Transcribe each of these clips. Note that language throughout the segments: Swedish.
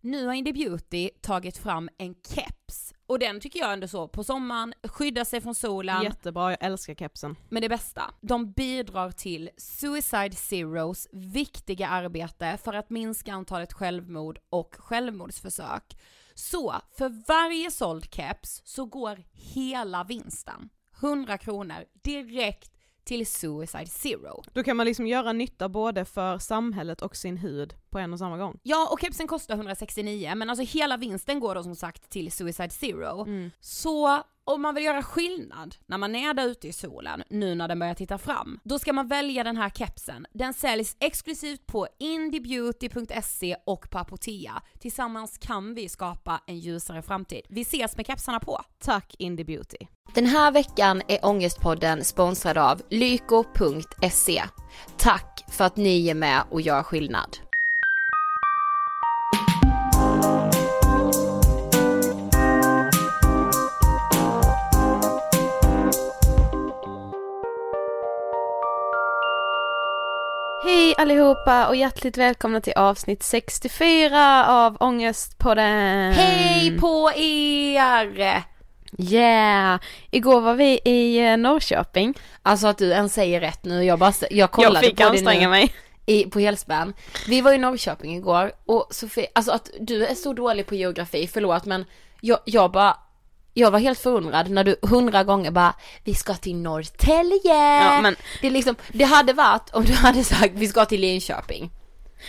Nu har Indie Beauty tagit fram en keps och den tycker jag ändå så på sommaren, skydda sig från solen, Jättebra, jag älskar kepsen. men det bästa, de bidrar till Suicide Zeros viktiga arbete för att minska antalet självmord och självmordsförsök. Så för varje såld keps så går hela vinsten, 100 kronor, direkt till Suicide Zero. Då kan man liksom göra nytta både för samhället och sin hud på en och samma gång. Ja, och kepsen kostar 169, men alltså hela vinsten går då som sagt till Suicide Zero. Så om man vill göra skillnad när man är där ute i solen, nu när den börjar titta fram, då ska man välja den här kepsen. Den säljs exklusivt på indiebeauty.se och på Apotea. Tillsammans kan vi skapa en ljusare framtid. Vi ses med kepsarna på! Tack Indie Beauty. Den här veckan är Ångestpodden sponsrad av Lyko.se. Tack för att ni är med och gör skillnad. Hej allihopa och hjärtligt välkomna till avsnitt 64 av Ångestpodden. Hej på er! Yeah! Igår var vi i eh, Norrköping. Alltså att du ens säger rätt nu, jag bara, jag kollade Jag fick på det anstränga nu mig. i, på helspänn. Vi var i Norrköping igår och Sofie, alltså att du är så dålig på geografi, förlåt men jag, jag bara jag var helt förundrad när du hundra gånger bara, vi ska till Norrtälje. Ja, men- Det är liksom, det hade varit om du hade sagt, vi ska till Linköping.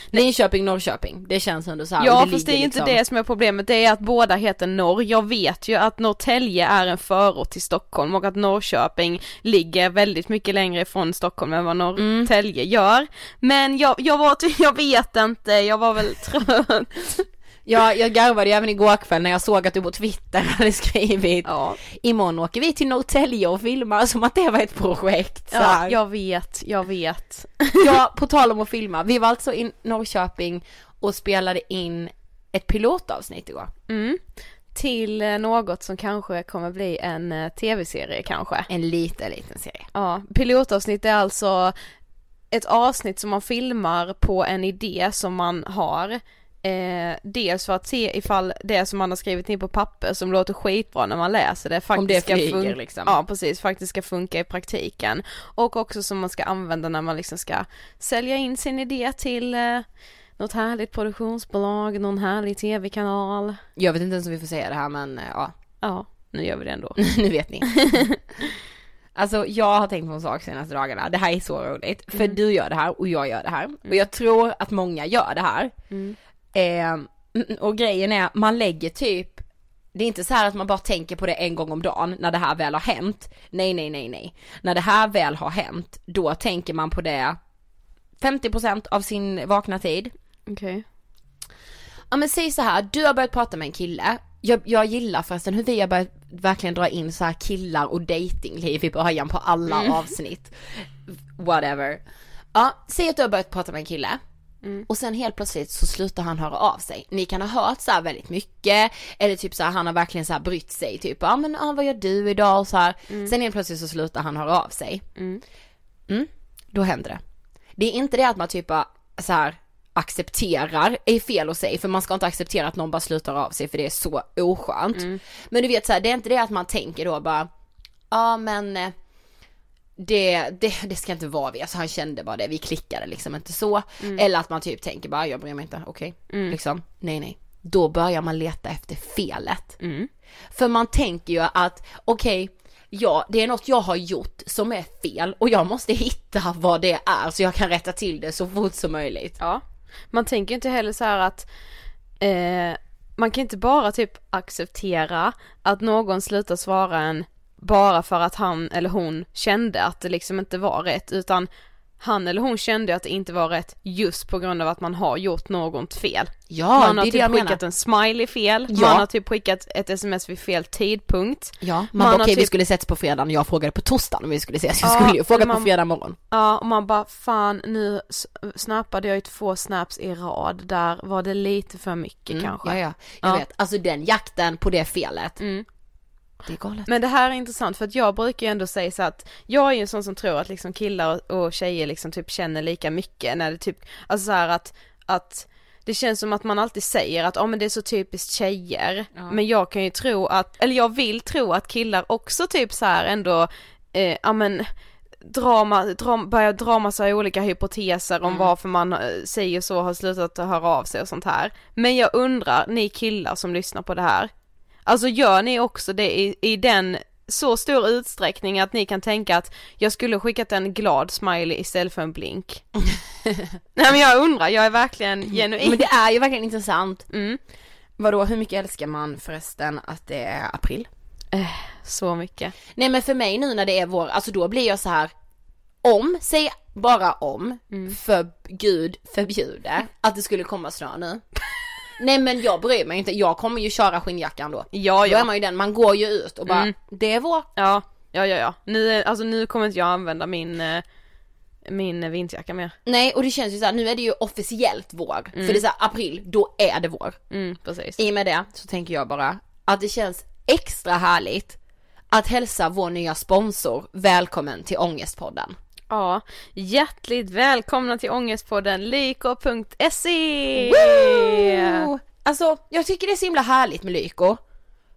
Linköping, Norrköping, det känns ändå så här, Ja och fast det är ju inte liksom- det som är problemet, det är att båda heter norr. Jag vet ju att Norrtälje är en förort till Stockholm och att Norrköping ligger väldigt mycket längre ifrån Stockholm än vad Norrtälje gör. Men jag, jag var, jag vet inte, jag var väl trött. Ja, jag garvade ju även igår kväll när jag såg att du på Twitter hade skrivit Ja. Imorgon åker vi till Norrtälje och filmar som att det var ett projekt. Så Ja, jag vet, jag vet. Ja, på tal om att filma. Vi var alltså i Norrköping och spelade in ett pilotavsnitt igår. Mm. Till eh, något som kanske kommer bli en eh, tv-serie kanske. En liten, liten serie. Ja, pilotavsnitt är alltså ett avsnitt som man filmar på en idé som man har Eh, dels för att se ifall det som man har skrivit ner på papper som låter skitbra när man läser det faktiskt Om det ska flyger, funka, liksom. ja precis, faktiskt ska funka i praktiken. Och också som man ska använda när man liksom ska sälja in sin idé till eh, något härligt produktionsbolag, någon härlig tv-kanal. Jag vet inte ens om vi får säga det här men eh, ja, Ja, nu gör vi det ändå. nu vet ni. Alltså jag har tänkt på en sak senaste dagarna, det här är så roligt. För Mm. du gör det här och jag gör det här. Och jag tror att många gör det här. Mm. Eh, och grejen är, man lägger typ, det är inte så här att man bara tänker på det en gång om dagen när det här väl har hänt. Nej, nej, nej, nej. När det här väl har hänt, då tänker man på det 50% av sin vakna tid. Okej. Ja men säg så här, du har börjat prata med en kille. Jag, jag gillar förresten hur vi har börjat verkligen dra in så här killar och datingliv i början på alla avsnitt. Whatever. Ja, säg att du har börjat prata med en kille. Och sen helt plötsligt så slutar han höra av sig. Ni kan ha hört så väldigt mycket, eller typ så här, han har verkligen så här brytt sig, typ ja men ja, vad gör du idag och så här. Sen helt plötsligt så slutar han höra av sig. Mm, då händer det. Det är inte det att man typ så här accepterar, är fel att säga för man ska inte acceptera att någon bara slutar av sig för det är så oskönt. Men du vet så här, det är inte det att man tänker då bara, ja men eh, det, det, det ska inte vara vi, alltså han kände bara det, vi klickade liksom inte så. Eller att man typ tänker bara, jag bryr mig inte, okej, liksom, nej nej. Då börjar man leta efter felet. För man tänker ju att, okej, ja det är något jag har gjort som är fel och jag måste hitta vad det är så jag kan rätta till det så fort som möjligt. Ja. Man tänker inte heller så här att eh, man kan inte bara typ acceptera att någon slutar svara en bara för att han eller hon kände att det liksom inte var rätt utan han eller hon kände att det inte var rätt just på grund av att man har gjort något fel. Ja, man det har är det typ jag menar. skickat en smiley fel, Ja. man har typ skickat ett sms vid fel tidpunkt. Ja, man, Man bara okej vi typ- skulle setts på fredagen, jag frågade på torsdagen om vi skulle ses, jag Ja, skulle ju fråga man- på fredag morgon. Ja, och man bara fan nu snappade jag ju två snaps i rad, där var det lite för mycket kanske. Mm, Ja, ja, jag Ja. vet. Alltså den jakten på det felet. Mm. Det är galet. Men det här är intressant för att jag brukar ju ändå säga så att jag är ju en sån som tror att liksom killar och- tjejer liksom typ känner lika mycket när det typ, alltså så här att, att det känns som att man alltid säger att ja men det är så typiskt tjejer, men jag kan ju tro att, eller jag vill tro att killar också typ så här ändå, eh, ja men drama, dra, börjar dra massa olika hypoteser om varför man eh, säger så, har slutat att höra av sig och sånt här. Men jag undrar, ni killar som lyssnar på det här, Alltså gör ni också det i, i den så stor utsträckning att ni kan tänka att jag skulle skickat en glad smiley istället för en blink? Nej men jag undrar, jag är verkligen genuin. Men det är ju verkligen intressant. Mm. Vadå, hur mycket älskar man förresten att det är april? Så mycket. Nej men för mig nu när det är vår, alltså då blir jag så här. Om, säg bara om, Mm. för gud förbjude att det skulle komma snö nu. Nej men jag bryr mig inte, jag kommer ju köra skinnjackan då. Ja Då är ja. man ju den, man går ju ut och bara, Mm. det är vår. Ja, ja ja ja. Nu, alltså nu kommer inte jag använda min, eh, min vinterjacka mer. Nej och det känns ju så här, nu är det ju officiellt vår. För det är så här, april, då är det vår. Mm, precis. I och med det så tänker jag bara att det känns extra härligt att hälsa vår nya sponsor välkommen till Ångestpodden. Ja, hjärtligt välkomna till Ångestpodden lyko.se! Woo! Alltså jag tycker det är så himla härligt med Lyko.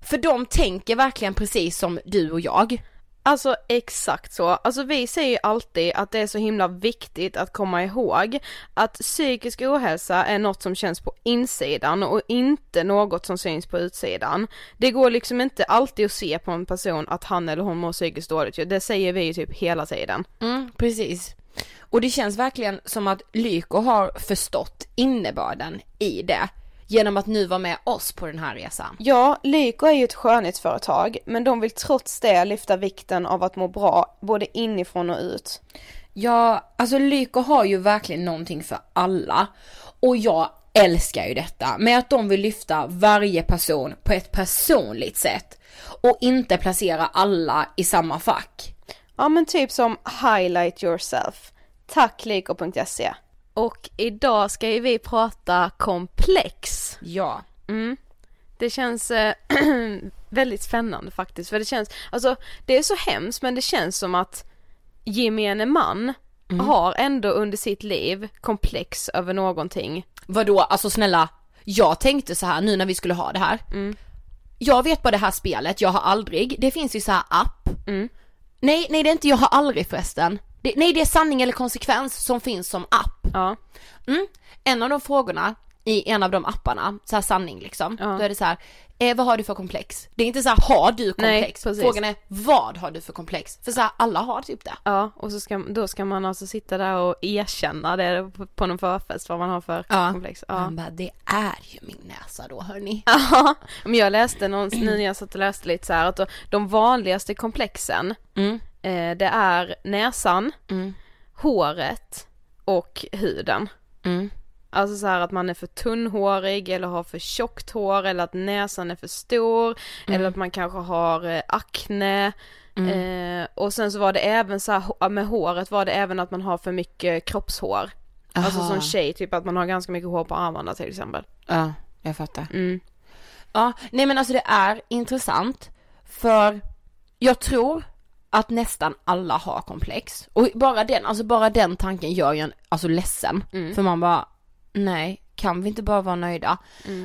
För de tänker verkligen precis som du och jag. Alltså exakt så. Alltså vi säger ju alltid att det är så himla viktigt att komma ihåg att psykisk ohälsa är något som känns på insidan och inte något som syns på utsidan. Det går liksom inte alltid att se på en person att han eller hon mår psykiskt dåligt ju. Det säger vi ju typ hela tiden. Mm, precis. Och det känns verkligen som att Lyko har förstått innebörden i det. Genom att nu vara med oss på den här resan. Ja, Lyko är ju ett skönhetsföretag men de vill trots det lyfta vikten av att må bra både inifrån och ut. Ja, alltså Lyko har ju verkligen någonting för alla. Och jag älskar ju detta med att de vill lyfta varje person på ett personligt sätt. Och inte placera alla i samma fack. Ja men typ som highlight yourself. Tack Lyko.se. Och idag ska ju vi prata komplex. Ja. Mm. Det känns eh, väldigt spännande faktiskt för det känns, alltså det är så hemskt men det känns som att gemene man har ändå under sitt liv komplex över någonting. Vadå, alltså snälla. jag tänkte så här nu när vi skulle ha det här. Jag vet bara det här spelet, jag har aldrig, det finns ju så här app. Nej, nej det är inte jag har aldrig förresten. Det, nej det är sanning eller konsekvens som finns som app. Ja. Mm. En av de frågorna i en av de apparna, så här sanning liksom, Ja. då är det så här, eh, vad har du för komplex? Det är inte så här, har du Nej, komplex? precis. Frågan är, vad har du för komplex? För så här, alla har typ det. Ja, och så ska, då ska man alltså sitta där och erkänna det på, på någon förfest vad man har för komplex. Ja. Han bara, det är ju min näsa då hörni. Ja, men jag läste någon, nu när jag satt och läste lite så här att de vanligaste komplexen Mm. Eh, det är näsan, Mm. håret och huden. Mm. Alltså så här att man är för tunnhårig eller har för tjockt hår eller att näsan är för stor Mm. eller att man kanske har eh, akne. Eh, och sen så var det även så här, med håret var det även att man har för mycket kroppshår. Alltså Aha. som tjej, typ att man har ganska mycket hår på armarna till exempel. Ja, jag fattar. Mm. Ja, nej men alltså det är intressant för jag tror att nästan alla har komplex. Och bara den, alltså bara den tanken gör ju en alltså ledsen. För man bara, nej, kan vi inte bara vara nöjda?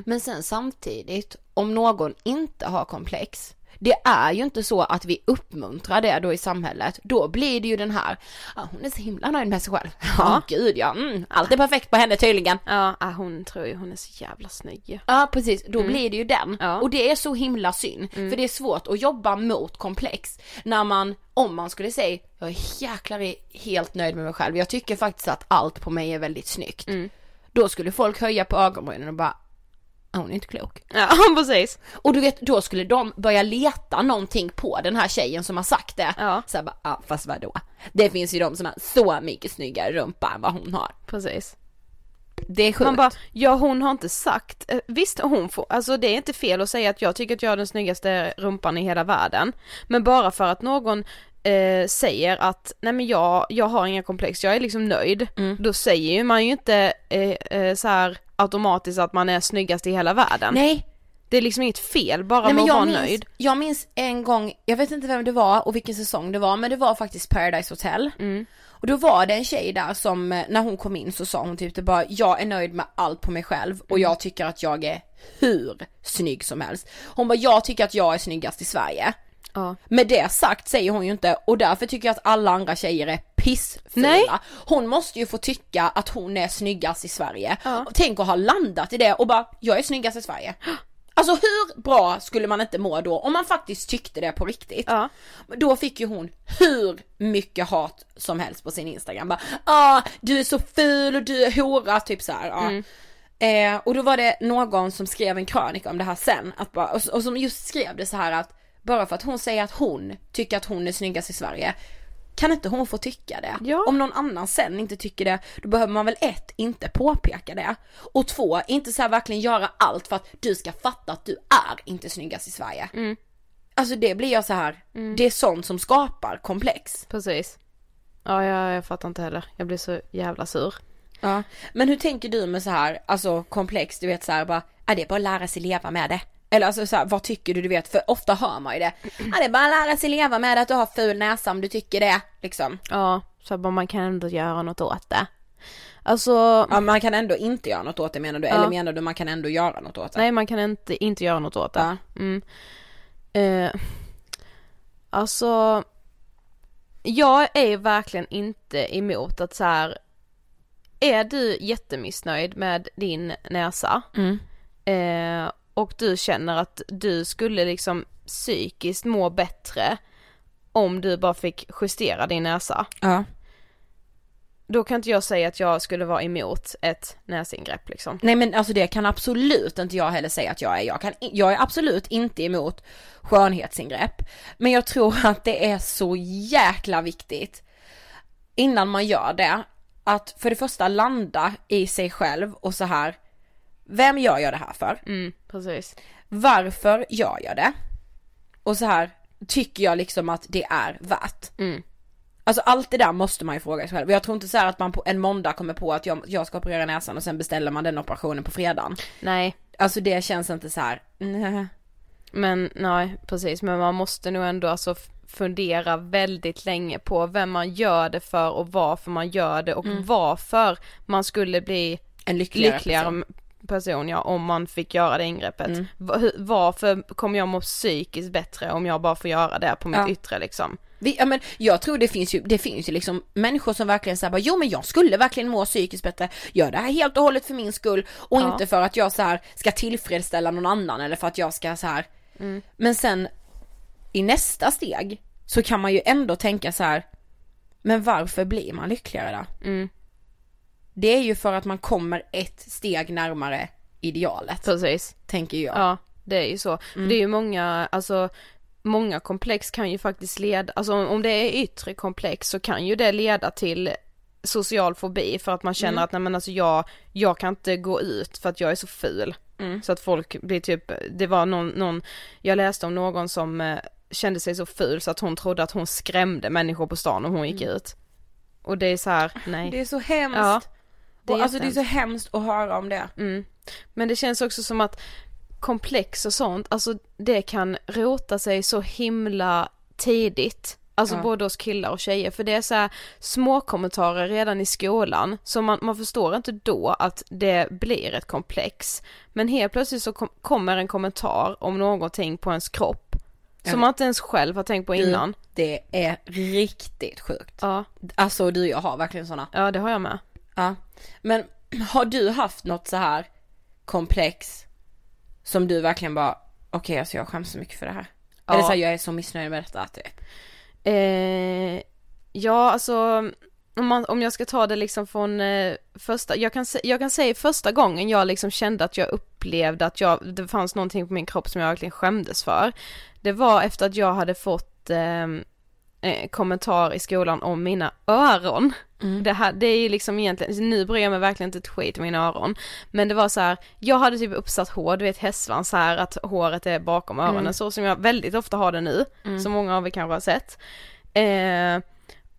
Men sen samtidigt, om någon inte har komplex, det är ju inte så att vi uppmuntrar det då i samhället. Då blir det ju den här, ah, hon är så himla nöjd med sig själv. Ja, gud ja, mm, allt är perfekt på henne tydligen. Ja, äh, hon tror ju hon är så jävla snygg. Ja precis, då blir det ju den. Ja. Och det är så himla synd. För det är svårt att jobba mot komplex när man, om man skulle säga, jag är jäklar helt nöjd med mig själv. Jag tycker faktiskt att allt på mig är väldigt snyggt. Då skulle folk höja på ögonbrynen och bara, "Ah, hon är inte klok. Ja, precis. Och du vet, då skulle de börja leta någonting på den här tjejen som har sagt det. Ja. Så här bara, ja fast vadå? Det finns ju de som har så mycket snyggare rumpa än vad hon har. Precis. Det är sjukt. Man bara, ja hon har inte sagt, eh, visst hon får, alltså det är inte fel att säga att jag tycker att jag har den snyggaste rumpan i hela världen. Men bara för att någon eh, säger att, nej men jag, jag har inga komplex, jag är liksom nöjd. Då säger ju man ju inte eh, eh, så här automatiskt att man är snyggast i hela världen. Nej, Det är liksom inget fel bara Nej, med att vara minns, nöjd. jag minns en gång, jag vet inte vem det var och vilken säsong det var men det var faktiskt Paradise Hotel. Mm. Och då var det en tjej där som, eh, när hon kom in så sa hon typ det bara, jag är nöjd med allt på mig själv och Mm. jag tycker att jag är hur snygg som helst. Hon bara, jag tycker att jag är snyggast i Sverige. Ja. Med det sagt säger hon ju inte och därför tycker jag att alla andra tjejer är pissfula. Nej. Hon måste ju få tycka att hon är snyggast i Sverige. Och tänk att ha landat i det och bara, jag är snyggast i Sverige. Alltså hur bra skulle man inte må då om man faktiskt tyckte det på riktigt? Ja. Då fick ju hon hur mycket hat som helst på sin Instagram. Bara, ah, du är så ful och du är hora, typ så här. Ja. Eh, och då var det någon som skrev en krönika om det här sen, att bara, och, och som just skrev det så här att bara för att hon säger att hon tycker att hon är snyggast i Sverige kan inte hon få tycka det? Ja. Om någon annan sen inte tycker det, då behöver man väl ett, inte påpeka det. Och två, inte så verkligen göra allt för att du ska fatta att du är inte snyggast i Sverige. Alltså det blir jag så här, det är sånt som skapar komplex. Precis. Ja, jag, jag fattar inte heller. Jag blir så jävla sur. Ja. Men hur tänker du med så här, alltså komplex, du vet så här bara, är det bara att lära sig leva med det? Eller alltså så här, vad tycker du, du vet, för ofta hör man ju det. Ja det är bara att lära sig leva med att du har ful näsa om du tycker det, liksom. Ja, så bara man kan ändå göra något åt det. Alltså, Ja man kan ändå inte göra något åt det menar du, Ja. eller menar du man kan ändå göra något åt det? nej man kan inte, inte göra något åt det. Ja. Mm. Eh, alltså, jag är verkligen inte emot att så här. är du jättemissnöjd med din näsa Mm. eh, och du känner att du skulle liksom psykiskt må bättre om du bara fick justera din näsa. Ja. Då kan inte jag säga att jag skulle vara emot ett näsingrepp liksom. Nej men alltså det kan absolut inte jag heller säga att jag är. Jag, kan, jag är absolut inte emot skönhetsingrepp. Men jag tror att det är så jäkla viktigt innan man gör det. Att för det första landa i sig själv och så här. Vem gör jag det här för? Mm, precis. Varför gör jag det? Och så här, tycker jag liksom att det är värt? Mm. Alltså allt det där måste man ju fråga sig själv. Jag tror inte så här att man på en måndag kommer på att jag, jag ska operera näsan och sen beställer man den operationen på fredagen. Nej, Alltså det känns inte så här. nej. men nej precis men man måste nog ändå alltså fundera väldigt länge på vem man gör det för och varför man gör det och varför man skulle bli En lyckligare, lyckligare person. Person ja, om man fick göra det ingreppet. Mm. Varför kommer jag må psykiskt bättre om jag bara får göra det på mitt Ja. yttre liksom? Vi, ja, men jag tror det finns ju, det finns ju liksom människor som verkligen säger jo men jag skulle verkligen må psykiskt bättre, gör det här helt och hållet för min skull och Ja. inte för att jag så här ska tillfredsställa någon annan eller för att jag ska så här. Mm. Men sen i nästa steg så kan man ju ändå tänka så här, men varför blir man lyckligare då? Mm. Det är ju för att man kommer ett steg närmare idealet, Precis. tänker jag. Ja, det är ju så. Mm. Det är ju många, alltså många komplex kan ju faktiskt leda, alltså om- det är yttre komplex så kan ju det leda till social fobi för att man känner Mm. att nej men alltså jag, jag kan inte gå ut för att jag är så ful. Mm. Så att folk blir typ, det var någon, någon jag läste om någon som eh, kände sig så ful så att hon trodde att hon skrämde människor på stan om hon gick ut. Och det är så här, nej. Mm. Det är så hemskt. Ja, det är och alltså det är så hemskt att höra om det. Mm. Men det känns också som att komplex och sånt, alltså det kan rota sig så himla tidigt. Alltså Ja. både hos killar och tjejer, för det är så här små kommentarer redan i skolan, så man, man förstår inte då att det blir ett komplex. Men helt plötsligt så kom, kommer en kommentar om någonting på ens kropp, Ja. som man inte ens själv har tänkt på innan. Det är riktigt sjukt. Ja, Alltså du jag har verkligen sådana. ja det har jag med. Ja. Men har du haft något så här komplex som du verkligen bara, okej alltså jag skäms så mycket för det här. Ja. Eller så här, jag är så missnöjd med detta typ. Eh, ja, alltså om, man, om jag ska ta det liksom från eh, första, jag kan, jag kan säga första gången jag liksom kände att jag upplevde att jag, det fanns någonting på min kropp som jag verkligen skämdes för. Det var efter att jag hade fått eh, eh, kommentar i skolan om mina öron. Det, här, det är ju liksom egentligen, nu bryr jag mig verkligen inte ett skit om mina öron. Men det var så här, jag hade typ uppsatt hår, du vet hästsvans så här att håret är bakom öronen så som jag väldigt ofta har det nu, som många av er kanske har sett. Eh,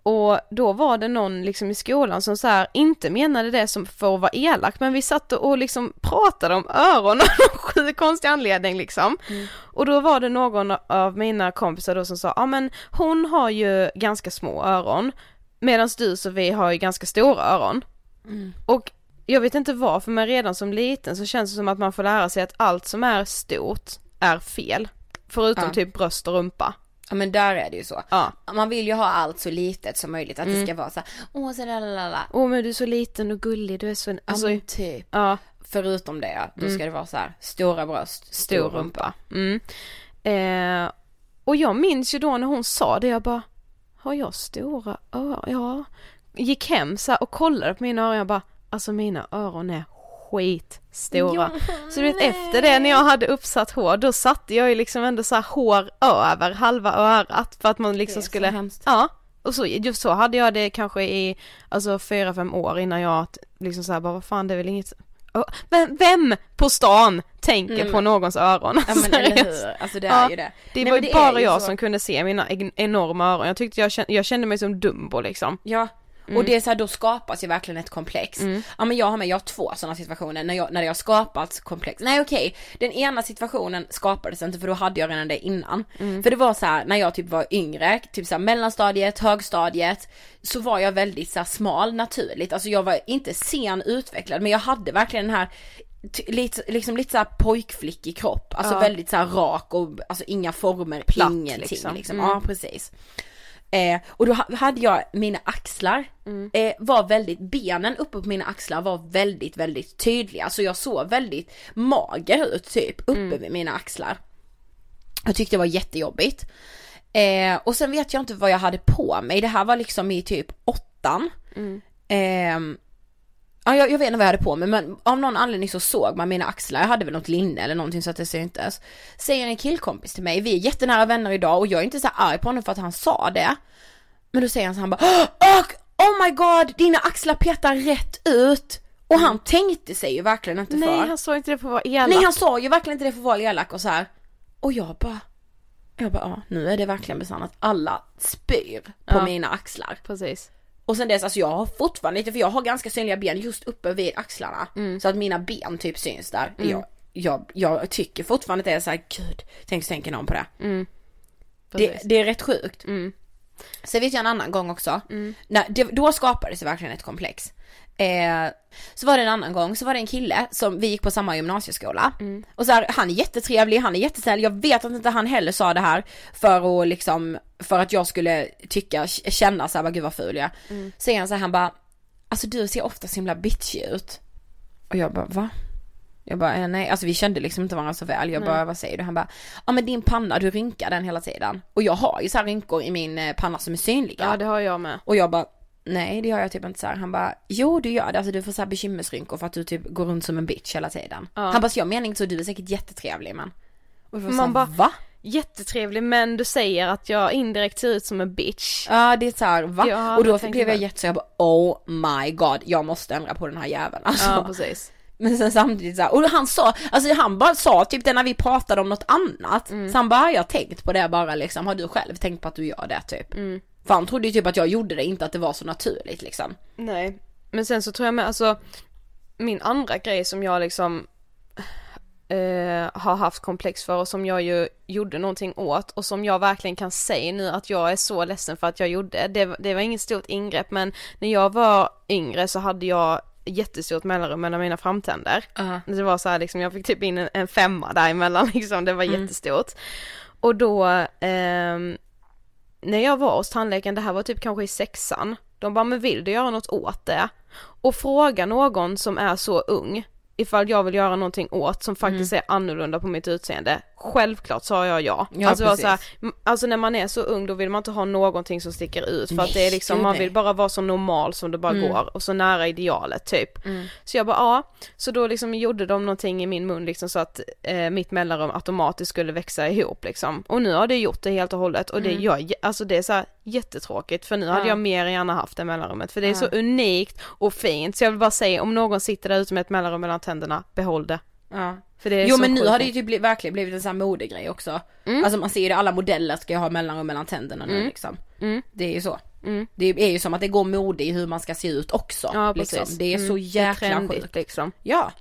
och då var det någon liksom i skolan som så här inte menade det som för att vara elak men vi satt och liksom pratade om öron av någon sjukt konstig anledning liksom. Och då var det någon av mina kompisar då som sa, ja men hon har ju ganska små öron medan du Sofie har ju ganska stora öron. Och jag vet inte varför men redan som liten så känns det som att man får lära sig att allt som är stort är fel. Förutom Ja. typ bröst och rumpa. Ja men där är det ju så. Ja. Man vill ju ha allt så litet som möjligt, att det ska vara så här, åh så där, la, la, la. Åh men du är så liten och gullig, du är så, alltså, ja, typ. ja, Förutom det, då ska det vara så här, stora bröst, stor rumpa. Mm. Eh, och jag minns ju då när hon sa det, jag bara, har jag stora öron? Ja. Gick hem så och kollade på mina öron, jag bara, alltså mina öron är skitstora. så du vet efter det när jag hade uppsatt hår, då satte jag ju liksom ändå så hår över halva örat för att man liksom skulle, hemskt. ja. Och så, just så hade jag det kanske i, alltså fyra, fem år innan jag liksom så här bara, vad fan det är väl inget Ö, vem, på stan tänker Mm. på någons öron? Ja men eller hur, alltså det är Ja, ju det. Det Nej, var men ju bara jag så. som kunde se mina en- enorma öron. Jag tyckte jag kände, jag kände mig som Dumbo liksom. Ja, och det är så här, då skapas ju verkligen ett komplex. Mm. Ja men jag har med, jag har två sådana situationer när jag, när det har skapats komplex. Nej okej, den ena situationen skapades inte för då hade jag redan det innan. Mm. För det var så här när jag typ var yngre, typ så här mellanstadiet, högstadiet, så var jag väldigt så här smal naturligt. Alltså jag var inte sen utvecklad men jag hade verkligen den här Lite, liksom lite såhär pojkflickig kropp, alltså Ja. väldigt såhär rak och alltså inga former, Platt, ingenting liksom. liksom. Mm. Ja precis. Eh, och då ha- hade jag mina axlar, Mm. eh, var väldigt, benen uppe på mina axlar var väldigt, väldigt tydliga. Så jag såg väldigt mager ut typ, uppe Mm. vid mina axlar. Jag tyckte det var jättejobbigt. Eh, och sen vet jag inte vad jag hade på mig, det här var liksom i typ åttan. Mm. Ja, jag, jag vet inte vad jag hade på mig men av någon anledning så såg man mina axlar, jag hade väl något linne eller någonting så att det syntes. Säger en killkompis till mig, vi är jättenära vänner idag och jag är inte så arg på honom för att han sa det. Men då säger han så han bara oh, oh my god, dina axlar petar rätt ut. Och han tänkte sig ju verkligen inte Nej för. han sa inte det för att vara elak. Nej han sa ju verkligen inte det för att vara elak och så här. Och jag bara, jag bara ja, nu är det verkligen besannat. Alla spyr på Ja. mina axlar. Precis. Och sen dess, alltså jag har fortfarande lite, för jag har ganska synliga ben just uppe vid axlarna. Mm. Så att mina ben typ syns där. Jag, jag, jag tycker fortfarande att det är såhär, gud, tänk så tänker någon på det. Mm. Det, det är rätt sjukt. Mm. Sen vet jag en annan gång också, när, det, då skapades det verkligen ett komplex. Eh, så var det en annan gång, så var det en kille som, vi gick på samma gymnasieskola. Och så här, han är jättetrevlig, han är jättesnäll, jag vet att inte han heller sa det här för att liksom, för att jag skulle tycka, känna såhär, bara gud vad ful jag är. Säger han så här, han bara, alltså du ser ofta så himla bitchig ut. Och jag bara, va? Jag bara, eh, nej, alltså vi kände liksom inte varandra så väl. Jag bara, vad säger du? Han bara, ja men din panna, du rynkar den hela tiden. Och jag har ju så här rynkor i min eh, panna som är synliga. Ja det har jag med. Och jag bara, nej det gör jag typ inte så här. Han bara, jo du gör det, alltså du får så här bekymmersrynkor för att du typ går runt som en bitch hela tiden. Han bara, så jag menar inte så, du är säkert jättetrevlig men. Och Man här, bara- va? Jättetrevlig men du säger att jag indirekt ser ut som en bitch. Ja det är så här, va? Ja, och då blev jag jätte så jag bara, oh my god, jag måste ändra på den här jäveln alltså. Ja precis. Men sen samtidigt så här, och han sa, alltså han bara sa typ det när vi pratade om något annat. Så han bara, "Har jag tänkt på det bara liksom, har du själv tänkt på att du gör det typ? För han trodde ju typ att jag gjorde det, inte att det var så naturligt liksom. Nej. Men sen så tror jag med, alltså min andra grej som jag liksom eh, har haft komplex för och som jag ju gjorde någonting åt och som jag verkligen kan säga nu att jag är så ledsen för att jag gjorde. Det, det var inget stort ingrepp men när jag var yngre så hade jag jättestort mellanrum mellan mina framtänder. Det var så här liksom, jag fick typ in en, en femma däremellan liksom, det var jättestort. Och då, ehm, när jag var hos tandläkaren, det här var typ kanske i sexan, de bara men vill du göra något åt det? Och fråga någon som är så ung ifall jag vill göra någonting åt som faktiskt är annorlunda på mitt utseende. Självklart sa jag ja. Ja, alltså, precis. så här, alltså när man är så ung då vill man inte ha någonting som sticker ut för att det är Nej, liksom, man nej. vill bara vara så normal som det bara går och så nära idealet typ. Mm. Så jag bara ja, så då liksom gjorde de någonting i min mun liksom så att eh, mitt mellanrum automatiskt skulle växa ihop liksom. Och nu har det gjort det helt och hållet och det Mm. gör, alltså det är så här jättetråkigt för nu hade jag mer gärna haft det mellanrummet för det är så unikt och fint så jag vill bara säga om någon sitter där ute med ett mellanrum mellan tänderna, behåll det. Ja. För det är Jo så men nu har det ju typ bli, verkligen blivit en sån här modegrej också. Alltså man ser ju det, alla modeller ska ju ha mellanrum mellan tänderna nu liksom. Det är ju så. Det är ju som att det går mode i hur man ska se ut också. Ja liksom. precis. Det är så Mm, jäkla trendigt, sjukt. liksom. Ja.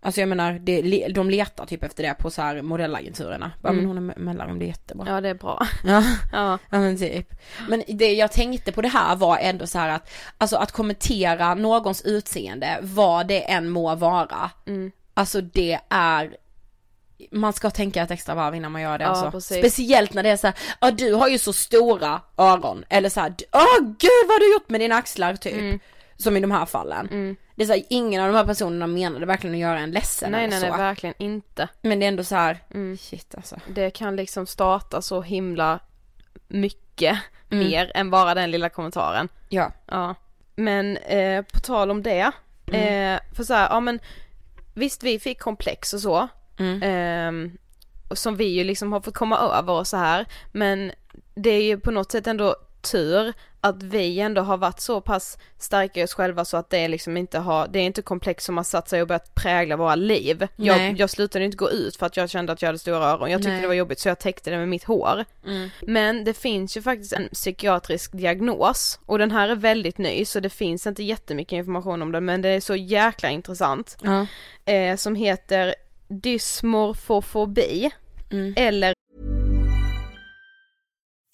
Alltså jag menar, det, de letar typ efter det på så här modellagenturerna. Bara, men hon är me- mellanrum, det är jättebra. Ja det är bra. Ja. Ja. Ja men typ. Men det jag tänkte på det här var ändå så att, alltså att kommentera någons utseende, vad det än må vara. Alltså det är, man ska tänka ett extra varv innan man gör det Ja, alltså. precis. Speciellt när det är så här, ja du har ju så stora öron, eller så här, åh gud vad har du gjort med dina axlar typ. Mm. Som i de här fallen. Det är så här, ingen av de här personerna menade verkligen att göra en ledsen Nej eller nej så. nej verkligen inte. Men det är ändå så här, shit alltså. Det kan liksom starta så himla mycket mer än bara den lilla kommentaren. Ja. Ja. Men eh, på tal om det, eh, för så här, ja men visst vi fick komplex och så, ehm, och som vi ju liksom har fått komma över och så här, men det är ju på något sätt ändå tur att vi ändå har varit så pass starka i oss själva så att det liksom inte har, det är inte komplex som har satt sig och börjat prägla våra liv. Nej. Jag, jag slutade inte gå ut för att jag kände att jag hade stora öron, jag tyckte Nej. det var jobbigt så jag täckte det med mitt hår. Men det finns ju faktiskt en psykiatrisk diagnos och den här är väldigt ny så det finns inte jättemycket information om den men det är så jäkla intressant. Ja. Eh, som heter dysmorfofobi eller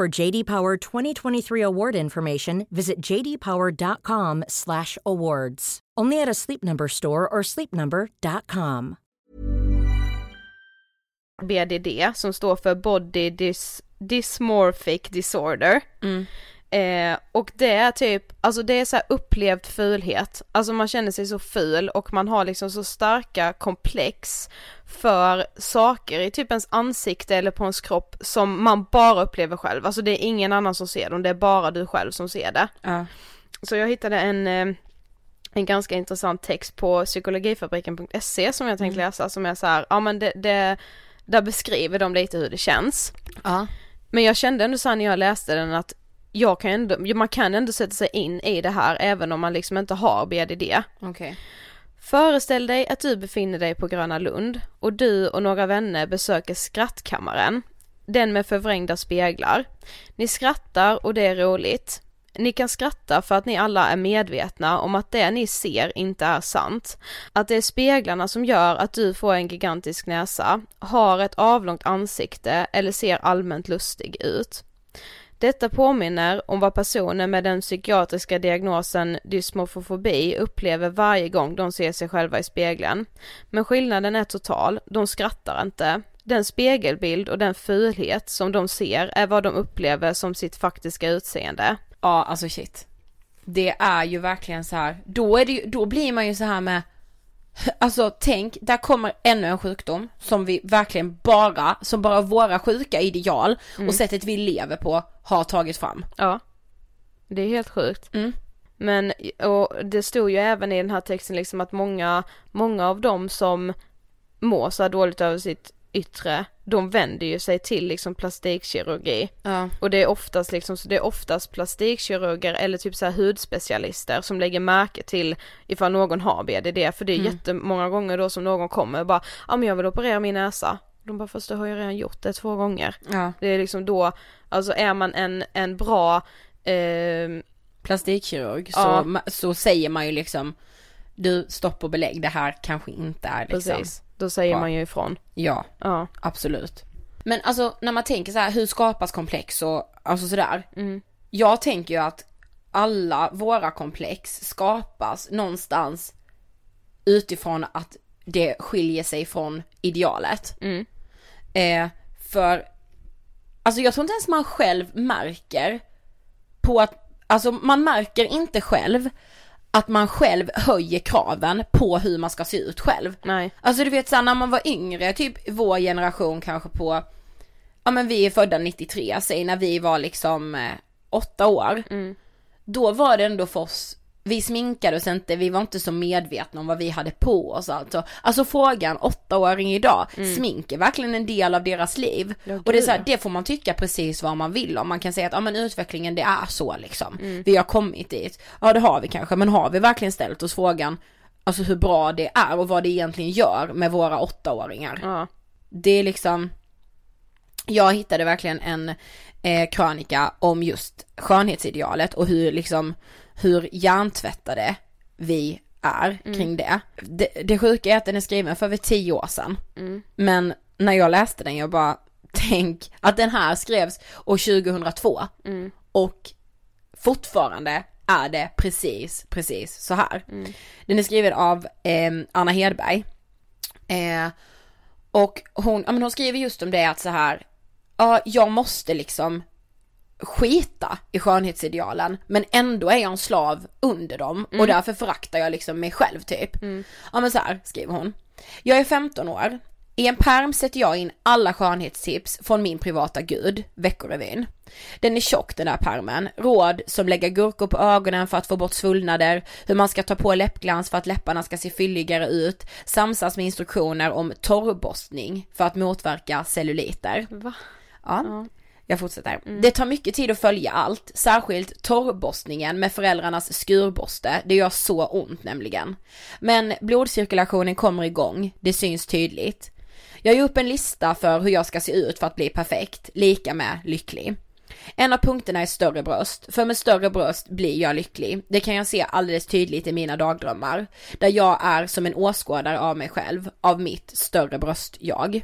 For JD Power 2023 award information, visit jdpower.com/awards. Only at a Sleep Number store or sleepnumber.com. BDD som står för Body Dys Dysmorphic Disorder. Mm. Eh, och det är typ, alltså det är så upplevd fulhet, alltså man känner sig så ful och man har liksom så starka komplex för saker i typ ens ansikte eller på ens kropp som man bara upplever själv, alltså det är ingen annan som ser dem, det är bara du själv som ser det. Ja. Så jag hittade en, eh, en ganska intressant text på psykologifabriken.se som jag tänkte läsa som är så här, ja men det, det, där beskriver de lite hur det känns. Ja. Men jag kände ändå så här när jag läste den att jag kan ändå, man kan ändå sätta sig in i det här även om man liksom inte har BDD. Okej. Föreställ dig att du befinner dig på Gröna Lund och du och några vänner besöker skrattkammaren, den med förvrängda speglar. Ni skrattar och det är roligt. Ni kan skratta för att ni alla är medvetna om att det ni ser inte är sant. Att det är speglarna som gör att du får en gigantisk näsa, har ett avlångt ansikte eller ser allmänt lustig ut. Detta påminner om vad personer med den psykiatriska diagnosen dysmorfofobi upplever varje gång de ser sig själva i spegeln. Men skillnaden är total, de skrattar inte. Den spegelbild och den fulhet som de ser är vad de upplever som sitt faktiska utseende. Ja, alltså shit. Det är ju verkligen så här. då är det ju, då blir man ju så här med Alltså tänk, där kommer ännu en sjukdom som vi verkligen bara, som bara våra sjuka ideal och sättet vi lever på har tagit fram. Ja. Det är helt sjukt. Mm. Men, och det stod ju även i den här texten liksom att många, många av dem som mår så dåligt över sitt yttre, de vänder ju sig till liksom plastikkirurgi. Ja. Och det är oftast liksom, så det är oftast plastikkirurger eller typ så här hudspecialister som lägger märke till ifall någon har BDD, för det är Mm. jättemånga gånger då som någon kommer och bara, ja men jag vill operera min näsa. De bara, fast det har jag redan gjort det två gånger. Ja. Det är liksom då, alltså är man en, en bra, ehm, Plastikkirurg Ja. så, så säger man ju liksom du stopp och belägg, det här kanske inte är liksom. precis, då säger Ja. man ju ifrån. Ja, Ja. absolut. Men alltså när man tänker så här, hur skapas komplex och alltså sådär. Mm. Jag tänker ju att alla våra komplex skapas någonstans utifrån att det skiljer sig från idealet. Mm. Eh, för, alltså jag tror inte ens man själv märker på att, alltså man märker inte själv att man själv höjer kraven på hur man ska se ut själv. Nej. Alltså du vet såhär när man var yngre, typ vår generation kanske på, ja men vi är födda 93, säg när vi var liksom eh, åtta år. Då var det ändå för oss, vi sminkade oss inte, vi var inte så medvetna om vad vi hade på oss alltså. Alltså frågan, åttaåring idag, smink är verkligen en del av deras liv. Ja, och det är så här, det får man tycka precis vad man vill om. Man kan säga att ja men utvecklingen det är så liksom. Vi har kommit dit. Ja det har vi kanske, men har vi verkligen ställt oss frågan, alltså hur bra det är och vad det egentligen gör med våra åttaåringar. Ja. Det är liksom, jag hittade verkligen en eh, krönika om just skönhetsidealet och hur liksom, hur hjärntvättade vi är kring det. det. Det sjuka är att den är skriven för över tio år sedan. Men när jag läste den, jag bara, tänk att den här skrevs år 2002 och fortfarande är det precis, precis så här. Den är skriven av eh, Anna Hedberg. Eh, och hon, ja men hon skriver just om det att så här, ja jag måste liksom skita i skönhetsidealen men ändå är jag en slav under dem och därför föraktar jag liksom mig själv typ. Ja men så här skriver hon. Jag är 15 år. I en perm sätter jag in alla skönhetstips från min privata gud, Veckorevyn. Den är tjock den där permen. Råd som lägga gurkor på ögonen för att få bort svullnader, hur man ska ta på läppglans för att läpparna ska se fylligare ut, samsas med instruktioner om torrborstning för att motverka celluliter. Va? Ja. Jag fortsätter. Det tar mycket tid att följa allt, särskilt torrborstningen med föräldrarnas skurborste. Det gör så ont nämligen. Men blodcirkulationen kommer igång, det syns tydligt. Jag gör upp en lista för hur jag ska se ut för att bli perfekt, lika med lycklig. En av punkterna är större bröst, för med större bröst blir jag lycklig. Det kan jag se alldeles tydligt i mina dagdrömmar, där jag är som en åskådare av mig själv, av mitt större bröst-jag.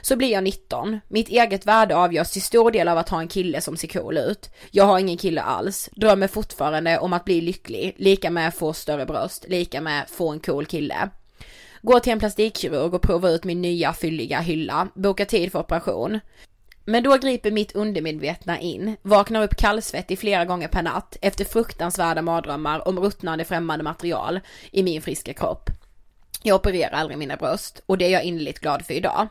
Så blir jag 19. Mitt eget värde avgörs till stor del av att ha en kille som ser cool ut. Jag har ingen kille alls. Drömmer fortfarande om att bli lycklig. Lika med få större bröst. Lika med få en cool kille. Går till en plastikkirurg och provar ut min nya fylliga hylla. Bokar tid för operation. Men då griper mitt undermedvetna in, vaknar upp kallsvettig flera gånger per natt efter fruktansvärda mardrömmar om ruttnande främmande material i min friska kropp. Jag opererar aldrig mina bröst och det är jag innerligt glad för idag.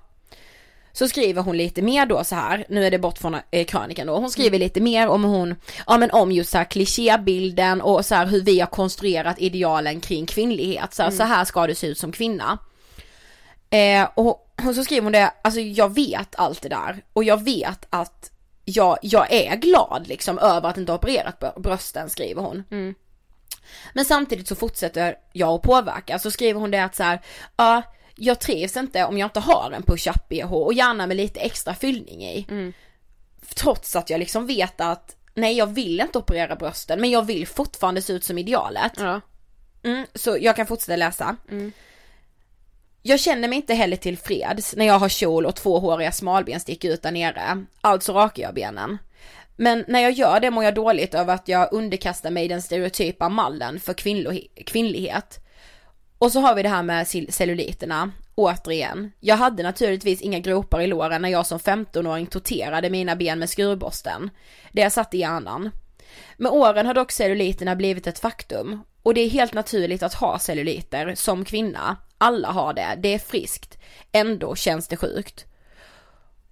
Så skriver hon lite mer då så här, nu är det bort från eh, krönikan då, hon skriver lite mer om hon, ja men om just så här klichébilden och så här hur vi har konstruerat idealen kring kvinnlighet, så här, så här ska du se ut som kvinna. Eh, och, och så skriver hon det, alltså jag vet allt det där. Och jag vet att jag, jag är glad liksom över att inte ha opererat brösten skriver hon. Men samtidigt så fortsätter jag att påverka, så skriver hon det att så här, ja jag trivs inte om jag inte har en push-up bh och gärna med lite extra fyllning i. Trots att jag liksom vet att nej jag vill inte operera brösten men jag vill fortfarande se ut som idealet. Ja. Mm, så jag kan fortsätta läsa. Jag känner mig inte heller tillfreds när jag har kjol och två håriga smalben sticker ut där nere. Alltså rakar jag benen. Men när jag gör det mår jag dåligt över att jag underkastar mig den stereotypa mallen för kvinnlighet. Och så har vi det här med celluliterna. Återigen, jag hade naturligtvis inga gropar i låren när jag som 15-åring torterade mina ben med skurborsten. Det satt i hjärnan. Med åren har dock celluliterna blivit ett faktum. Och det är helt naturligt att ha celluliter som kvinna. Alla har det, det är friskt. Ändå känns det sjukt.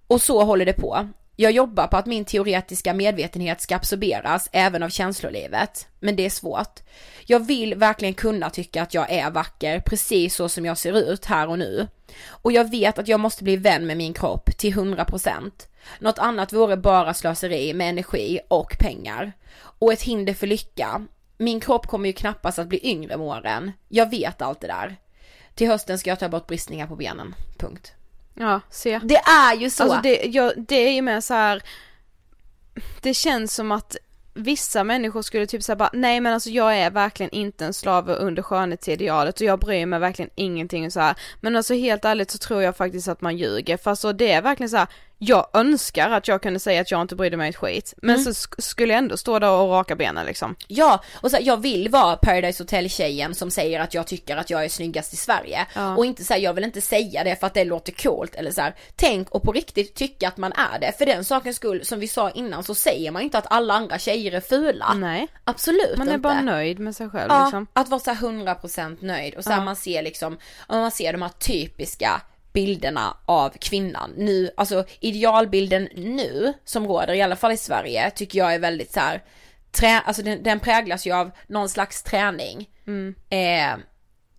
Och så håller det på. Jag jobbar på att min teoretiska medvetenhet ska absorberas även av känslolivet. Men det är svårt. Jag vill verkligen kunna tycka att jag är vacker precis så som jag ser ut här och nu. Och jag vet att jag måste bli vän med min kropp till 100%. Något annat vore bara slöseri med energi och pengar. Och ett hinder för lycka. Min kropp kommer ju knappast att bli yngre med åren. Jag vet allt det där. Till hösten ska jag ta bort bristningar på benen. Punkt. Ja, se. Det är ju så! Alltså det, jag, det är ju mer så här. det känns som att vissa människor skulle typ säga bara nej men alltså jag är verkligen inte en slav under skönhetsidealet och jag bryr mig verkligen ingenting så här. Men alltså helt ärligt så tror jag faktiskt att man ljuger för alltså det är verkligen så här. Jag önskar att jag kunde säga att jag inte brydde mig ett skit men Mm. så sk- skulle jag ändå stå där och raka benen liksom. Ja, och så här, jag vill vara Paradise Hotel tjejen som säger att jag tycker att jag är snyggast i Sverige. Ja. Och inte säga jag vill inte säga det för att det låter coolt eller så här. Tänk och på riktigt tycka att man är det. För den sakens skull, som vi sa innan, så säger man inte att alla andra tjejer är fula. Nej. Absolut Man är inte. bara nöjd med sig själv Ja, liksom. att vara så här 100% nöjd och så här Ja. man ser liksom, om man ser de här typiska bilderna av kvinnan nu, alltså idealbilden nu som råder i alla fall i Sverige tycker jag är väldigt så här, trä, alltså den, den präglas ju av någon slags träning. Mm. Eh,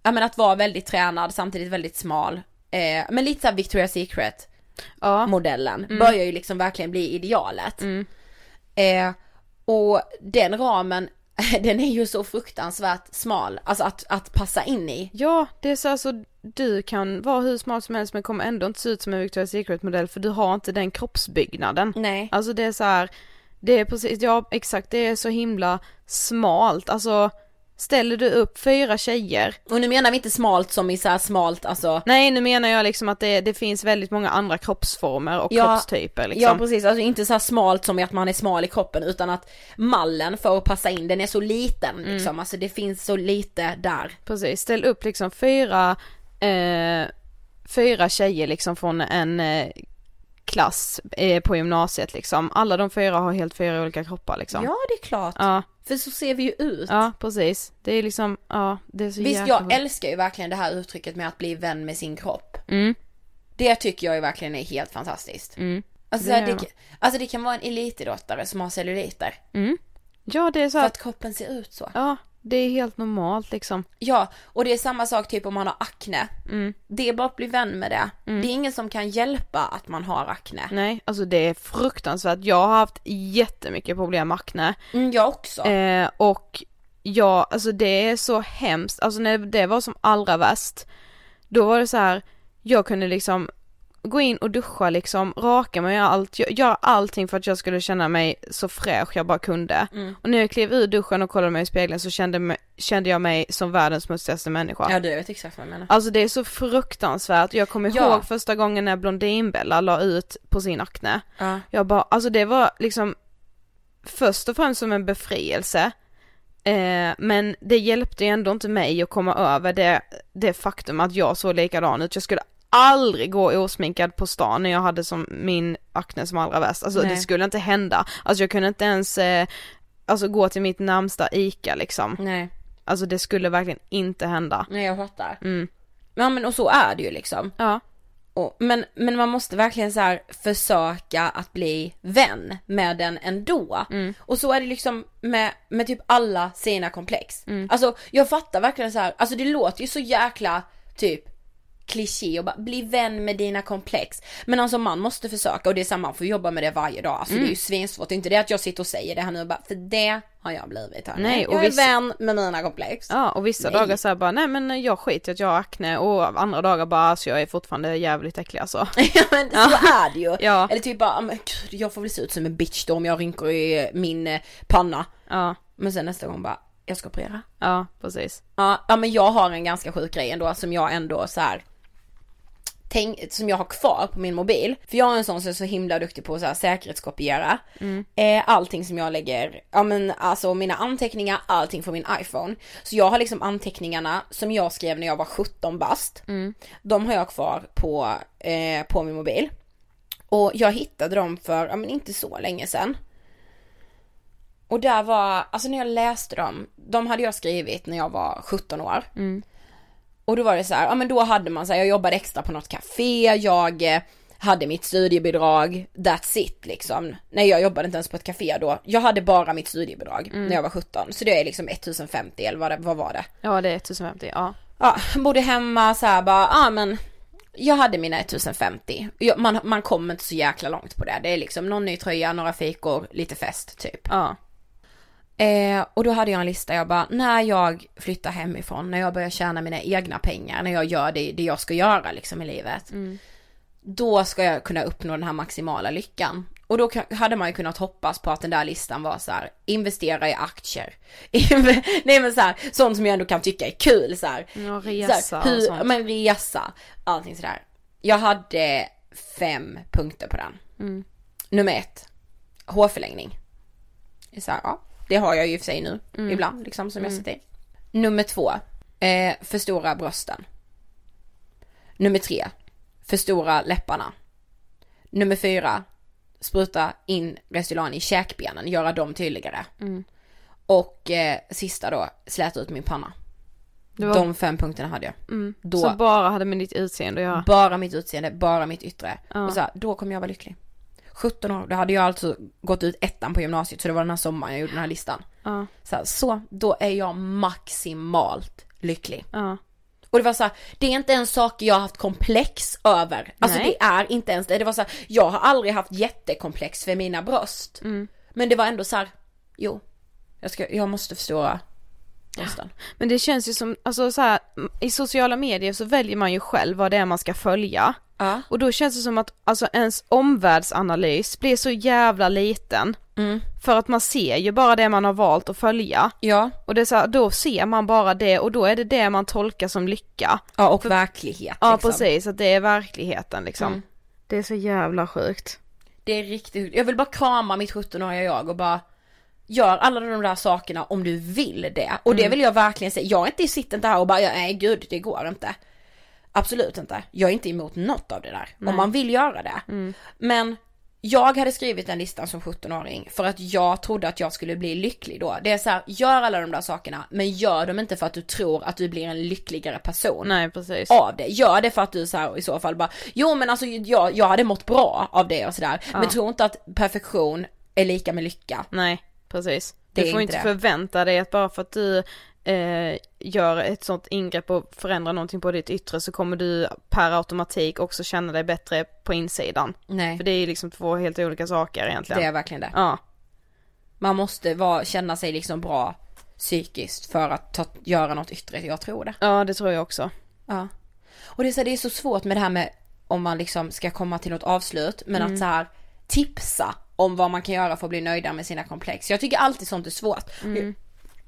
ja men att vara väldigt tränad samtidigt väldigt smal. Eh, men lite såhär Victoria's Secret Ja. modellen Mm. börjar ju liksom verkligen bli idealet. Mm. Eh, och den ramen, den är ju så fruktansvärt smal, alltså att, att passa in i. Ja, det är så alltså du kan vara hur smal som helst men kommer ändå inte se ut som en Victoria's Secret modell för du har inte den kroppsbyggnaden. Nej. Alltså det är så här, det är precis, ja exakt det är så himla smalt, alltså ställer du upp fyra tjejer Och nu menar vi inte smalt som i så här smalt, alltså Nej nu menar jag liksom att det, det finns väldigt många andra kroppsformer och Ja, kroppstyper liksom. Ja precis, alltså inte så smalt som i att man är smal i kroppen utan att mallen för att passa in den är så liten Mm. liksom, alltså det finns så lite där. Precis, ställ upp liksom fyra, eh, fyra tjejer liksom från en eh, klass eh, på gymnasiet liksom. Alla de fyra har helt fyra olika kroppar liksom. Ja det är klart, Ja, för så ser vi ju ut. ja precis. Det är liksom, ja det är så Visst jäkla jag älskar ju verkligen det här uttrycket med att bli vän med sin kropp. Mm, Det tycker jag ju verkligen är helt fantastiskt. mm, Alltså Det det, alltså det kan vara en elitidrottare som har celluliter. mm. Ja det är så För att kroppen ser ut så. ja det är helt normalt liksom. Ja, och det är samma sak typ om man har akne. Mm. Det är bara att bli vän med det. Det är ingen som kan hjälpa att man har akne. Nej, alltså det är fruktansvärt. Jag har haft jättemycket problem med akne. Mm, jag också. Eh, och ja, alltså det är så hemskt. Alltså när det var som allra värst, då var det så här, jag kunde liksom gå in och duscha liksom, raka mig och allt, gö- göra allting för att jag skulle känna mig så fräsch jag bara kunde. Mm. Och när jag klev ur duschen och kollade mig i spegeln så kände, mig, kände jag mig som världens smutsigaste människa. Ja du vet exakt vad jag menar. Alltså det är så fruktansvärt, jag kommer Ja. ihåg första gången när Blondinbella la ut på sin akne. Ja. Jag bara, alltså det var liksom först och främst som en befrielse. Eh, men det hjälpte ju ändå inte mig att komma över det, det faktum att jag såg likadan ut. Jag skulle aldrig gå osminkad på stan när jag hade som min akne som allra värst. Alltså Nej. det skulle inte hända. Alltså jag kunde inte ens eh, alltså gå till mitt närmsta ICA liksom. Nej, Alltså det skulle verkligen inte hända. nej jag fattar. Mm. Ja men och så är det ju liksom. Ja. Och, men, men man måste verkligen så här försöka att bli vän med den ändå. Mm. Och så är det liksom med, med typ alla sina komplex. Mm. Alltså jag fattar verkligen så här, alltså det låter ju så jäkla typ kliché och bara bli vän med dina komplex. Men alltså man måste försöka och det är samma, man får jobba med det varje dag. Alltså Mm. det är ju svinsvårt, det är inte det att jag sitter och säger det här nu och bara, för det har jag blivit här. Nej, och jag är vän med mina komplex. Ja och vissa Nej. dagar såhär bara, nej men jag skiter att jag har akne och andra dagar bara, alltså jag är fortfarande jävligt äcklig alltså. ja men så är det ju. Ja. Eller typ bara, "Ah, men gud, jag får väl se ut som en bitch då om jag rynkor i min eh, panna. Ja, Men sen nästa gång bara, jag ska operera. ja precis. Ja, ja men jag har en ganska sjuk grej ändå som jag ändå så här. Tänk, som jag har kvar på min mobil. För jag är en sån som är så himla duktig på att säkerhetskopiera. Eh, allting som jag lägger, ja men alltså mina anteckningar, allting från min iPhone. Så jag har liksom anteckningarna som jag skrev när jag var 17 bast. De har jag kvar på, eh, på min mobil. Och jag hittade dem för, ja men inte så länge sedan. Och där var, alltså när jag läste dem, de hade jag skrivit när jag var 17 år. Och då var det så här, ja men då hade man så här, jag jobbade extra på något café, jag eh, hade mitt studiebidrag, that's it liksom. Nej jag jobbade inte ens på ett café då, jag hade bara mitt studiebidrag när jag var 17. Så det är liksom 1050 eller vad, det, vad var det? Ja det är 1050, ja. Ja, bodde hemma så här bara, ja men jag hade mina 1050. Jag, man, man kommer inte så jäkla långt på det. Det är liksom någon ny tröja, några fikor, lite fest typ. Ja. Eh, och då hade jag en lista, jag bara, när jag flyttar hemifrån, när jag börjar tjäna mina egna pengar, när jag gör det, det jag ska göra liksom i livet. Då ska jag kunna uppnå den här maximala lyckan. Och då hade man ju kunnat hoppas på att den där listan var så här: investera i aktier. Nej men så här, sånt som jag ändå kan tycka är kul så här. Ja, resa så och här, hur, sånt. Men resa, allting sådär. Jag hade fem punkter på den. Mm. Nummer ett, hårförlängning. Så här, ja, det har jag ju för sig nu, Mm. ibland liksom som jag sitter i. Nummer två, eh, förstora brösten. Nummer tre, förstora läpparna. Nummer fyra, spruta in Restylane i käkbenen, göra dem tydligare. Mm. Och eh, sista då, släta ut min panna. Var De fem punkterna hade jag. mm, då- som bara hade med ditt utseende att göra. Bara mitt utseende, bara mitt yttre. Ja. Och så här, då kommer jag vara lycklig. 17 år, då hade jag alltså gått ut ettan på gymnasiet så det var den här sommaren jag gjorde den här listan. Ja, Så, här, så då är jag maximalt lycklig. ja. Och det var så här, det är inte en sak jag har haft komplex över. Alltså Nej. det är inte ens det. Det var så här, jag har aldrig haft jättekomplex för mina bröst. Mm. Men det var ändå så här, jo, jag, ska, jag måste förstora brösten. Men det känns ju som, alltså så här, i sociala medier så väljer man ju själv vad det är man ska följa. Ja. Och då känns det som att alltså ens omvärldsanalys blir så jävla liten. Mm. För att man ser ju bara det man har valt att följa. Ja, Och det är så här, då ser man bara det och då är det det man tolkar som lycka. ja och verklighet Ja liksom. precis, att det är verkligheten liksom. Mm. Det är så jävla sjukt. Det är riktigt Jag vill bara krama mitt 17-åriga jag och bara Gör alla de där sakerna om du vill det. Och Mm. det vill jag verkligen säga. Jag är inte sitter inte här och bara, nej gud det går inte. Absolut inte. Jag är inte emot något av det där. Om man vill göra det. Mm. Men jag hade skrivit den listan som 17-åring för att jag trodde att jag skulle bli lycklig då. Det är så här, gör alla de där sakerna men gör dem inte för att du tror att du blir en lyckligare person Nej precis. av det. Gör det för att du så här, i så fall bara, jo men alltså jag, jag hade mått bra av det och sådär. Men tro inte att perfektion är lika med lycka. Nej, precis. Det Du får inte inte det. förvänta dig att bara för att du eh, gör ett sånt ingrepp och förändrar någonting på ditt yttre så kommer du per automatik också känna dig bättre på insidan. Nej, För det är ju liksom två helt olika saker egentligen. det är verkligen det. Ja, Man måste vara, känna sig liksom bra psykiskt för att ta, göra något yttre, jag tror det. ja det tror jag också. Ja. Och det är, så, det är så svårt med det här med om man liksom ska komma till något avslut, men Mm. att så här tipsa om vad man kan göra för att bli nöjda med sina komplex. Jag tycker alltid sånt är svårt. Mm.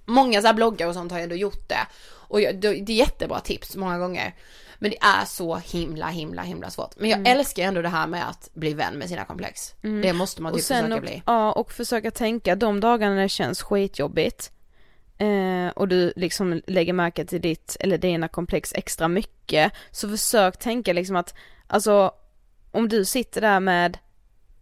Många så bloggar och sånt har ju ändå gjort det. Och jag, det är jättebra tips många gånger. Men det är så himla himla himla svårt. Men jag Mm. älskar ändå det här med att bli vän med sina komplex. Det måste man Och typ sen försöka och, bli. ja, och försöka tänka de dagarna det känns skitjobbigt eh, och du liksom lägger märke till ditt eller dina komplex extra mycket så försök tänka liksom att alltså om du sitter där med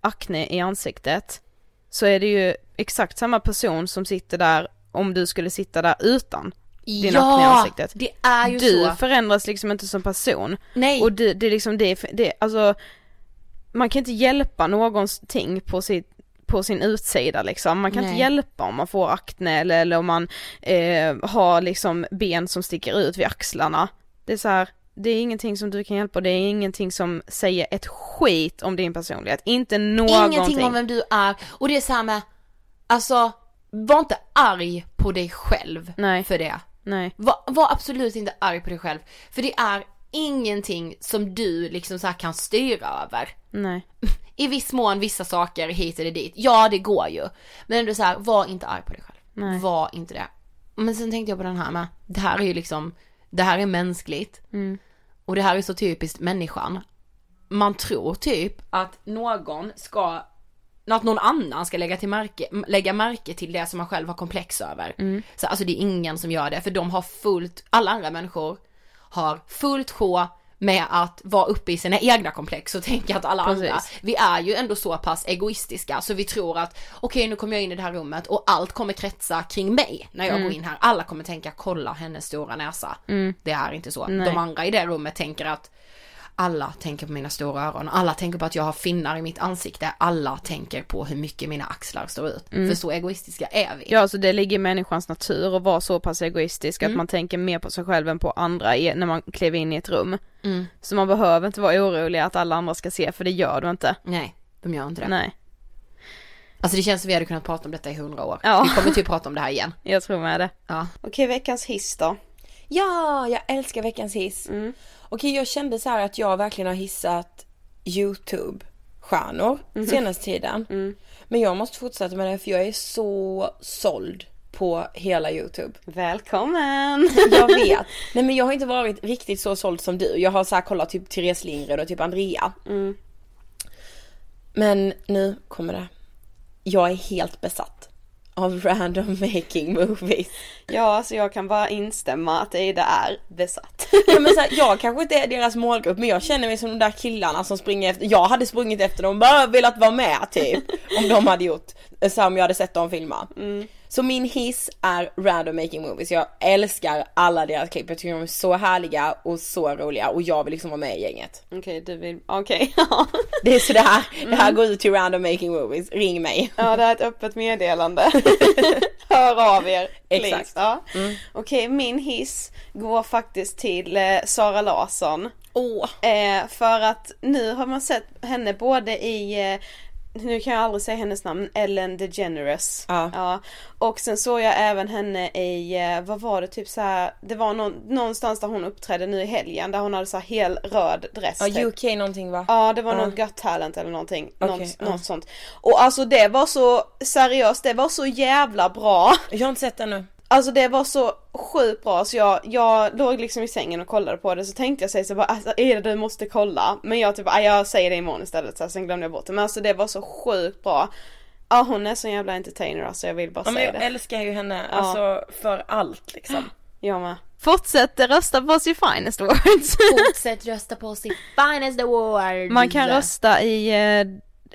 akne i ansiktet så är det ju exakt samma person som sitter där om du skulle sitta där utan din akne i Ja! ansiktet. Det är ju Du så. förändras liksom inte som person. Nej. Och det, det är liksom det, det, alltså man kan inte hjälpa någonting på sitt på sin utsida liksom. Man kan Nej. inte hjälpa om man får akne eller, eller om man eh, har liksom ben som sticker ut vid axlarna. Det är så här, det är ingenting som du kan hjälpa det är ingenting som säger ett skit om din personlighet. Inte någonting. Ingenting om vem du är. Och det är så här med, alltså, var inte arg på dig själv Nej. för det. Nej. Var, var absolut inte arg på dig själv. För det är ingenting som du liksom så kan styra över. Nej. I viss mån vissa saker hit eller dit. Ja det går ju. Men ändå så här, var inte arg på dig själv. Nej. Var inte det. Men sen tänkte jag på den här med, det här är ju liksom, det här är mänskligt. Mm. Och det här är så typiskt människan. Man tror typ att någon ska, att någon annan ska lägga, till märke, lägga märke till det som man själv har komplex över. Mm. Så alltså det är ingen som gör det, för de har fullt, alla andra människor har fullt sjå med att vara uppe i sina egna komplex och tänka att alla andra, Precis. vi är ju ändå så pass egoistiska så vi tror att okej nu kommer jag in i det här rummet och allt kommer kretsa kring mig när jag Mm. går in här. Alla kommer tänka kolla hennes stora näsa. Det är inte så. Nej. De andra i det rummet tänker att alla tänker på mina stora öron, alla tänker på att jag har finnar i mitt ansikte, alla tänker på hur mycket mina axlar står ut. För så egoistiska är vi. Mm. Ja, så det ligger i människans natur att vara så pass egoistisk att man tänker mer på sig själv än på andra när man kliver in i ett rum. Mm. Så man behöver inte vara orolig att alla andra ska se, för det gör du inte. Nej, de gör inte det. Nej, Alltså det känns som vi hade kunnat prata om detta i hundra år. Ja. Vi kommer typ prata om det här igen. jag tror med det. Ja. Okej, veckans hiss då. Ja, jag älskar veckans hiss. Okej, jag kände så här att jag verkligen har hissat YouTube-stjärnor senaste tiden. Men jag måste fortsätta med det för jag är så såld på hela YouTube. Välkommen! Jag vet. Nej men jag har inte varit riktigt så såld som du. Jag har så här kollat typ Therese Lindgren och typ Andrea. Men nu kommer det. Jag är helt besatt av random making movies. Ja, alltså jag kan bara instämma att Ida är besatt. Ja, men så här, jag kanske inte är deras målgrupp men jag känner mig som de där killarna som springer efter, jag hade sprungit efter dem bara velat vara med typ. Om de hade gjort, så här, om jag hade sett dem filma. Så min hiss är random making movies, jag älskar alla deras klipp, jag tycker de är så härliga och så roliga och jag vill liksom vara med i gänget. Okej, du vill, okej. Det är sådär, det här går ut till random making movies, ring mig. Ja, det är ett öppet meddelande. Hör av er. please. Exakt. Ja. Okej, min hiss går faktiskt till eh, Sara Larsson. Åh. Eh, för att nu har man sett henne både i eh, nu kan jag aldrig säga hennes namn, Ellen DeGeneres. Ja. Och sen såg jag även henne i, eh, vad var det, typ så här, det var någon, någonstans där hon uppträdde nu i helgen där hon hade så här hel röd dress. Ja, typ. UK någonting va? Ja det var Ja. något Got Talent eller någonting, Okej, något, ja. något sånt. Och alltså det var så seriöst, det var så jävla bra. Jag har inte sett den nu. Alltså det var så sjukt bra så jag, jag låg liksom i sängen och kollade på det så tänkte jag säga så bara alltså Ida du måste kolla. Men jag typ, "Ah, jag säger det imorgon istället så här, sen glömde jag bort det. Men alltså det var så sjukt bra. Ja hon är så jävla entertainer alltså jag vill bara Ja, men säga jag det. älskar ju henne, Ja. alltså för allt liksom. Jag med. Fortsätt rösta på sin finest words. Fortsätt rösta på sitt finest award. Man kan rösta i, eh,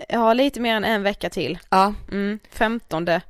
ja lite mer än en vecka till. Ja, Mm, 15 april,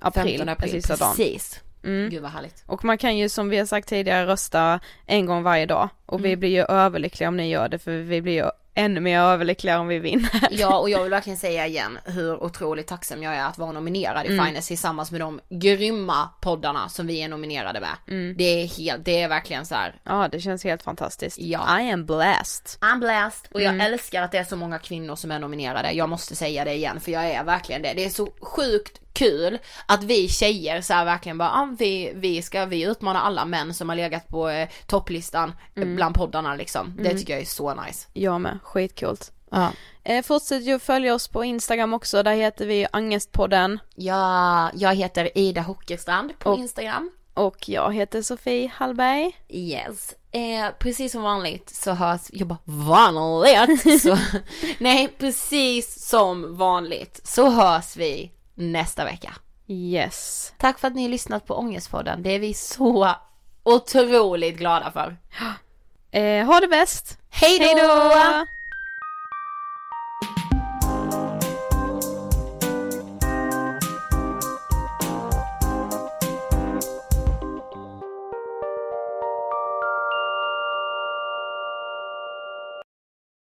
15 april, är precis. Mm. Gud vad härligt. Och man kan ju som vi har sagt tidigare rösta en gång varje dag. Och vi blir ju överlyckliga om ni gör det för vi blir ju ännu mer överlyckliga om vi vinner. Ja och jag vill verkligen säga igen hur otroligt tacksam jag är att vara nominerad i Finest tillsammans med de grymma poddarna som vi är nominerade med. Det är helt, det är verkligen så här. Ja det känns helt fantastiskt. Ja. I am blessed. I'm blessed och jag älskar att det är så många kvinnor som är nominerade. Jag måste säga det igen för jag är verkligen det. Det är så sjukt kul att vi tjejer så här verkligen bara, ah, vi, vi ska, vi utmana alla män som har legat på eh, topplistan eh, bland poddarna liksom. Det tycker jag är så nice. Jag med, skitcoolt. Ja. Eh, fortsätt ju följa oss på Instagram också, där heter vi Angestpodden. Ja, jag heter Ida Hockerstrand på Och- Instagram. Och jag heter Sofie Hallberg. Yes. Eh, precis som vanligt så hörs, jag bara vanligt, så, nej precis som vanligt så hörs vi nästa vecka. Yes. Tack för att ni har lyssnat på Ångestpodden, det är vi så otroligt glada för. Eh, ha det bäst! Hej då! Hej då!